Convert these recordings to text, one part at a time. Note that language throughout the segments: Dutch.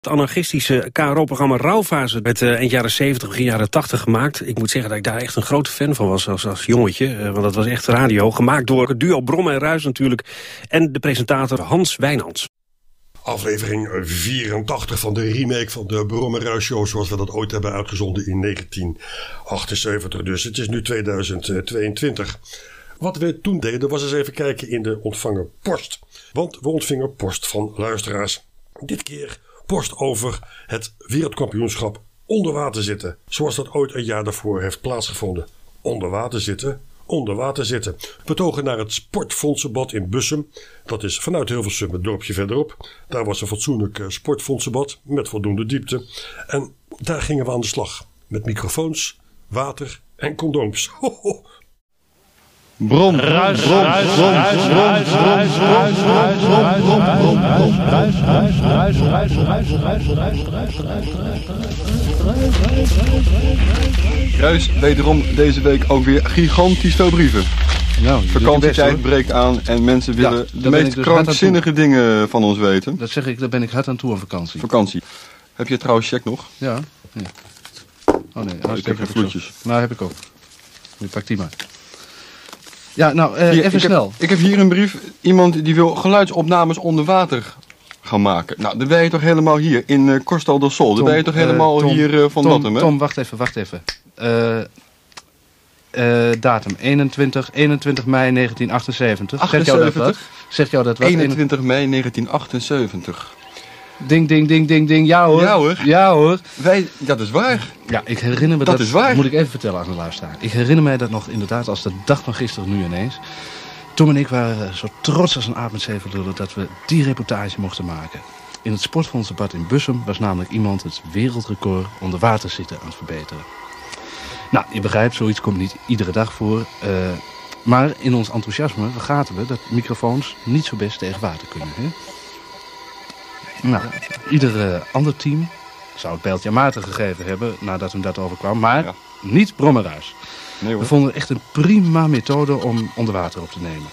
Het anarchistische KRO-programma Rauwfase werd uh, eind jaren 70, begin jaren 80 gemaakt. Ik moet zeggen dat ik daar echt een grote fan van was als, als jongetje. Uh, want dat was echt radio, gemaakt door het duo Brom en Ruis natuurlijk. En de presentator Hans Wijnands. Aflevering 84 van de remake van de Brom en Ruis show... zoals we dat ooit hebben uitgezonden in 1978. Dus het is nu 2022. Wat we toen deden was eens even kijken in de ontvangen post. Want we ontvingen post van luisteraars. Dit keer post over het wereldkampioenschap onder water zitten. Zoals dat ooit een jaar daarvoor heeft plaatsgevonden. Onder water zitten, onder water zitten. We togen naar het Sportfondsenbad in Bussum. Dat is vanuit Hilversum het dorpje verderop. Daar was een fatsoenlijk eh, sportfondsenbad met voldoende diepte. En daar gingen we aan de slag. Met microfoons, water en condooms. Ho, ho. Brom, ruis, brom, ruis, brom, ruis, ruis, ruis, ruis, ruis, brom, brom, brom, brom, ruis, ruis, ruis, ruis, ruis, ruis, ruis, ruis, ruis, Ruis, wederom deze week ook weer gigantisch veel brieven. Nou, Vakantietijd breekt aan en mensen willen de meest krankzinnige dingen van ons weten. Dat zeg ik, daar ben ik hard aan toe aan vakantie. Vakantie. Heb je trouwens check nog? Ja. Oh nee, ik heb geen vloedjes. Nou, heb ik ook. Nu pak die maar. Ja, nou, uh, hier, even ik snel. Heb, ik heb hier een brief. Iemand die wil geluidsopnames onder water gaan maken. Nou, dan ben je toch helemaal hier in uh, Corstal del Sol. Dan ben je toch helemaal uh, Tom, hier van Tom, Datum, hè? Tom, wacht even, wacht even. datum 21, 21 mei 1978. 78? Zeg jou dat wat? Zeg jou dat wat? 21 mei 1978. Ding, ding, ding, ding, ding. Ja hoor. Ja hoor. Ja hoor. Wij, dat is waar. Ja, ik herinner me dat. Dat is waar. moet ik even vertellen aan de luisteraar. Ik herinner mij dat nog inderdaad als de dag van gisteren nu ineens. Tom en ik waren zo trots als een aap met zeven lullen dat we die reportage mochten maken. In het Sportfondsdebat in Bussum was namelijk iemand het wereldrecord onder water zitten aan het verbeteren. Nou, je begrijpt, zoiets komt niet iedere dag voor. Uh, maar in ons enthousiasme vergaten we dat microfoons niet zo best tegen water kunnen. Hè? Nou, ieder uh, ander team zou het pijltje Maarten gegeven hebben nadat hem dat overkwam. Maar ja. niet Brommerhuis. Nee, we vonden echt een prima methode om onder water op te nemen.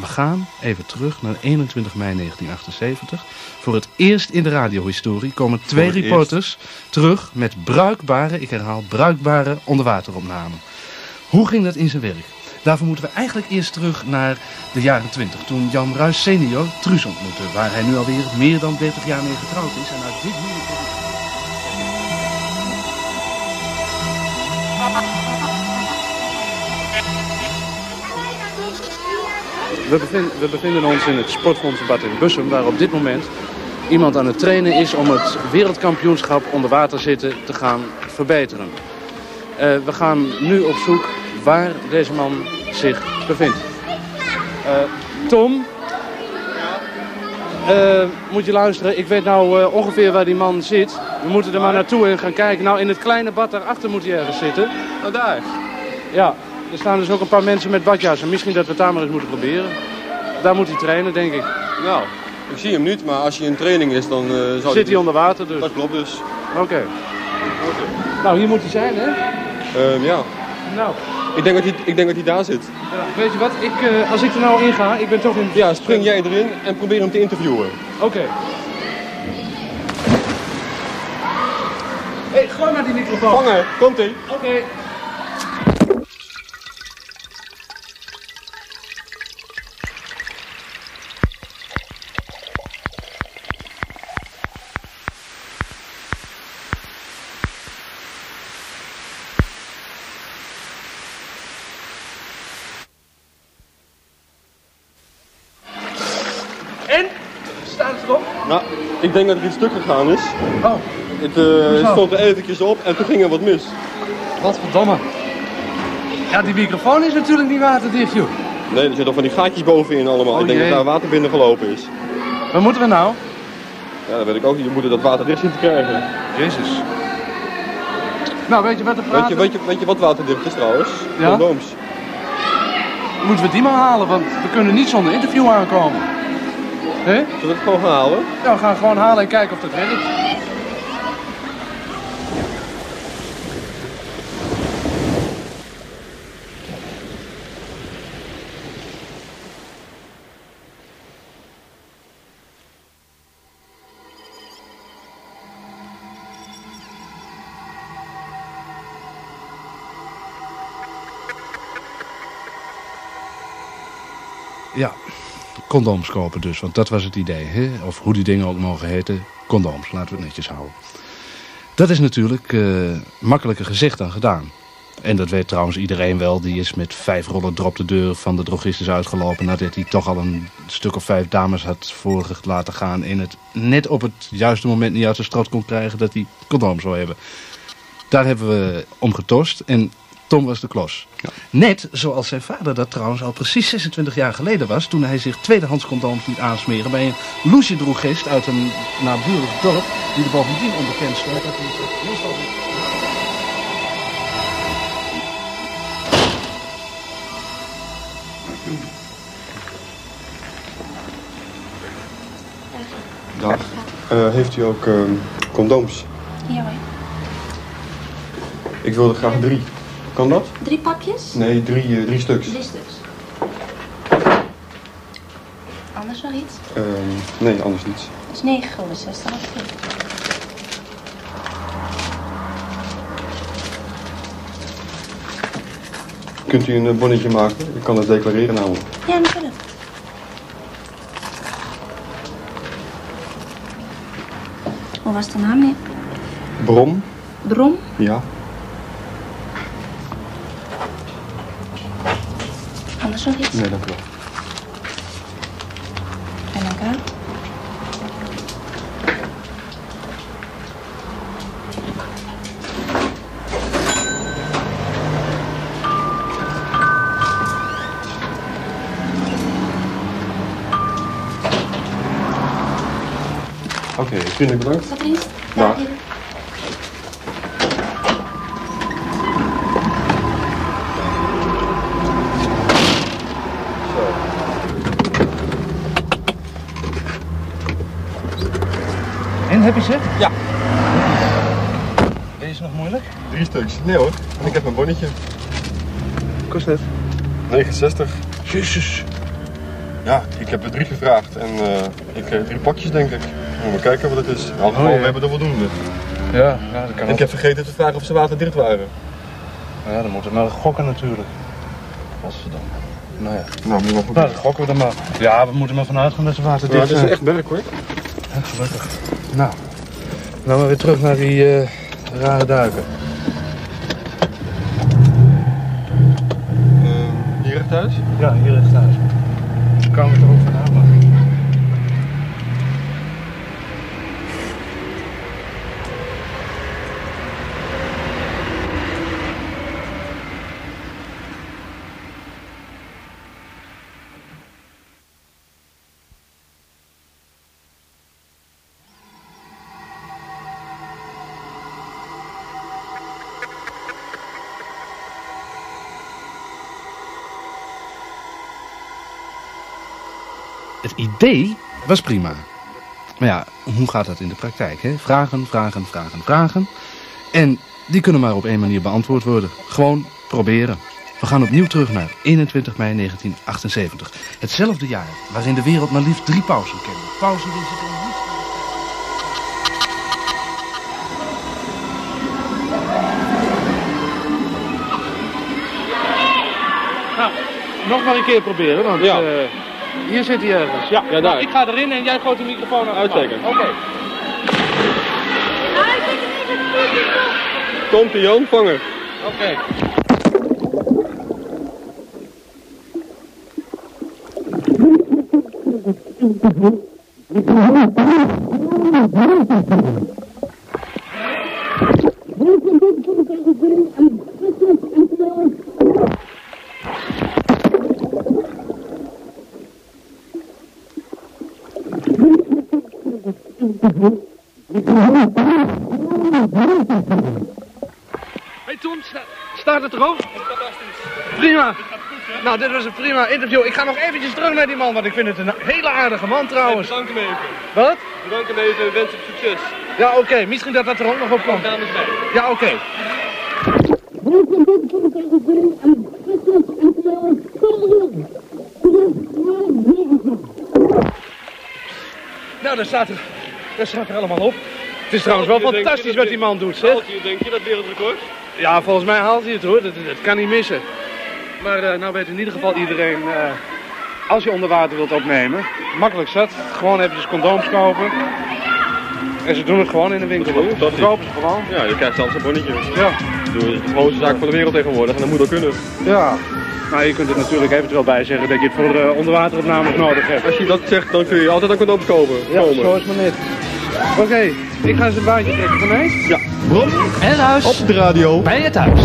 We gaan even terug naar 21 mei 1978. Voor het eerst in de radiohistorie komen twee reporters eerst. terug met bruikbare, ik herhaal, bruikbare onderwateropnamen. Hoe ging dat in zijn werk? Daarvoor moeten we eigenlijk eerst terug naar de jaren 20. Toen Jan Ruijs senior Truus ontmoette. Waar hij nu alweer meer dan 30 jaar mee getrouwd is. En uit dit huwelijk... We bevinden, we bevinden ons in het sportfondsbad in Bussum. Waar op dit moment iemand aan het trainen is om het wereldkampioenschap onder water zitten te gaan verbeteren. Uh, we gaan nu op zoek waar deze man zich bevindt. Uh, Tom? Uh, moet je luisteren, ik weet nou uh, ongeveer waar die man zit. We moeten er maar naartoe en gaan kijken. Nou, in het kleine bad daarachter moet hij ergens zitten. Oh, daar? Ja, er staan dus ook een paar mensen met badjassen. Misschien dat we het daar maar eens moeten proberen. Daar moet hij trainen, denk ik. Nou, ik zie hem niet, maar als hij in training is, dan uh, zal Zit hij onder water dus? Dat klopt dus. Oké. Okay. Okay. Nou, hier moet hij zijn, hè? Uh, ja. Nou. Ik denk dat hij, ik denk dat hij daar zit. Ja, weet je wat, ik, uh, als ik er nou in ga, ik ben toch in... Ja, spring jij erin en probeer hem te interviewen. Oké. Okay. Hé, hey, gooi maar die microfoon. Vangen, komt-ie. Oké. Okay. Ik denk dat er iets stuk gegaan is. Oh. Het uh, stond er eventjes op en toen ging er wat mis. Wat verdomme. Ja, die microfoon is natuurlijk niet waterdicht, joh. Nee, er zitten van die gaatjes bovenin allemaal. Oh, ik denk jee. dat daar water binnen gelopen is. Waar moeten we nou? Ja, dat weet ik ook niet. Je moet dat water dicht zien te krijgen. Jezus. Nou, weet je wat weet je, weet, je, weet je wat waterdicht is trouwens? Ja? Condooms. Moeten we die maar halen, want we kunnen niet zonder interview aankomen. Hè? Zullen we het gewoon halen? Ja, we gaan gewoon halen en kijken of dat werkt. Ja condooms kopen dus. Want dat was het idee. Hè? Of hoe die dingen ook mogen heten. Condooms, laten we het netjes houden. Dat is natuurlijk uh, makkelijker gezegd dan gedaan. En dat weet trouwens iedereen wel. Die is met vijf rollen drop de deur van de drogist uitgelopen... nadat hij toch al een stuk of vijf dames had voor laten gaan... en het net op het juiste moment niet uit de strot kon krijgen... dat hij condoom zou hebben. Daar hebben we om getost. En Tom was de klos. Ja. Net zoals zijn vader dat trouwens al precies 26 jaar geleden was... toen hij zich tweedehands condooms liet aansmeren... bij een loesje drogist uit een naburig dorp... die er bovendien onbekend stond dat hij. Dag. Uh, heeft u ook uh, condooms? Ja hoor. Ik wilde graag drie. Kan dat? Drie pakjes? Nee, drie, uh, drie stuks. Drie stuks. Anders nog iets? Uh, nee, anders niets. Dat is 9 gulden, 60 Kunt u een bonnetje maken? Ik kan het declareren namelijk. Ja, natuurlijk. Hoe was de naam, meneer? Brom. Brom? Ja. Anders nog iets? Nee, dank u wel. En dank u wel. Oké, okay, vriendelijk bedankt. Tot ziens. Dag. Heb ze? Ja. Deze nog moeilijk? Drie stuks. Nee hoor. En ik heb een bonnetje. Kost het? 69. Jezus. Ja, ik heb er drie gevraagd en uh, ik kreeg drie pakjes denk ik. We moeten kijken wat het is. In ieder geval, Oh, ja. we hebben er voldoende. Ja, ja dat kan En ik heb vergeten te vragen of ze waterdicht waren. Ja, dan moeten we maar gokken natuurlijk. Godverdomme. Nou ja. Nou, moet goed. Nou, dan gokken we er maar. Ja, we moeten maar vanuit gaan dat ze water Ja, dicht het is zijn. echt werk hoor. Ja, gelukkig. Nou, dan maar weer terug naar die eh, rare duiken. Uh, hier recht thuis? Ja, hier recht thuis. Ze komen er ook vandaan, Het idee was prima. Maar ja, hoe gaat dat in de praktijk? Hè? Vragen, vragen, vragen, vragen. En die kunnen maar op één manier beantwoord worden. Gewoon proberen. We gaan opnieuw terug naar 21 mei 1978. Hetzelfde jaar waarin de wereld maar liefst drie pauzen kende. Pauzen die zich in niets... Nou, nog maar een keer proberen, want Ja. eh, hier zit hij ergens. Ja, ja, daar. Ik ga erin en jij gooit de microfoon aan. Uitstekend. Oké. Komt ie Jan, vangen. Oké. Hey Tom, sta- staat het erop? Prima. Nou, dit was een prima interview. Ik ga nog eventjes terug naar die man, want ik vind het een hele aardige man trouwens. Bedankt hem even. Wat? Bedankt hem even en wens hem succes. Ja, oké. Misschien dat dat er ook nog op komt. Ja, oké. Nou, daar staat er, daar staat er allemaal op. Het is trouwens wel fantastisch wat dat die man doet, zeg. Haalt hij, denk je, dat wereldrecord? Ja, volgens mij haalt hij het hoor. Dat, dat kan niet missen. Maar eh, nou weet in ieder geval iedereen eh, als je onder water wilt opnemen, makkelijk zat. Gewoon eventjes condooms kopen. En ze doen het gewoon in de winkel. hoor. Dat kopen ze gewoon. Ja, je krijgt zelfs een bonnetje. Ja. Dat is de grootste zaak van de wereld tegenwoordig en dat moet ook kunnen. Ja. Nou, je kunt er natuurlijk eventueel bij zeggen dat je het voor uh, onderwateropnames nodig hebt. Als je dat zegt, dan kun je altijd een condooms kopen. Ja, zo is maar net. Oké, ik ga eens een baantje trekken van mij. Ja. Brom en Ruis Op de radio. bij je thuis.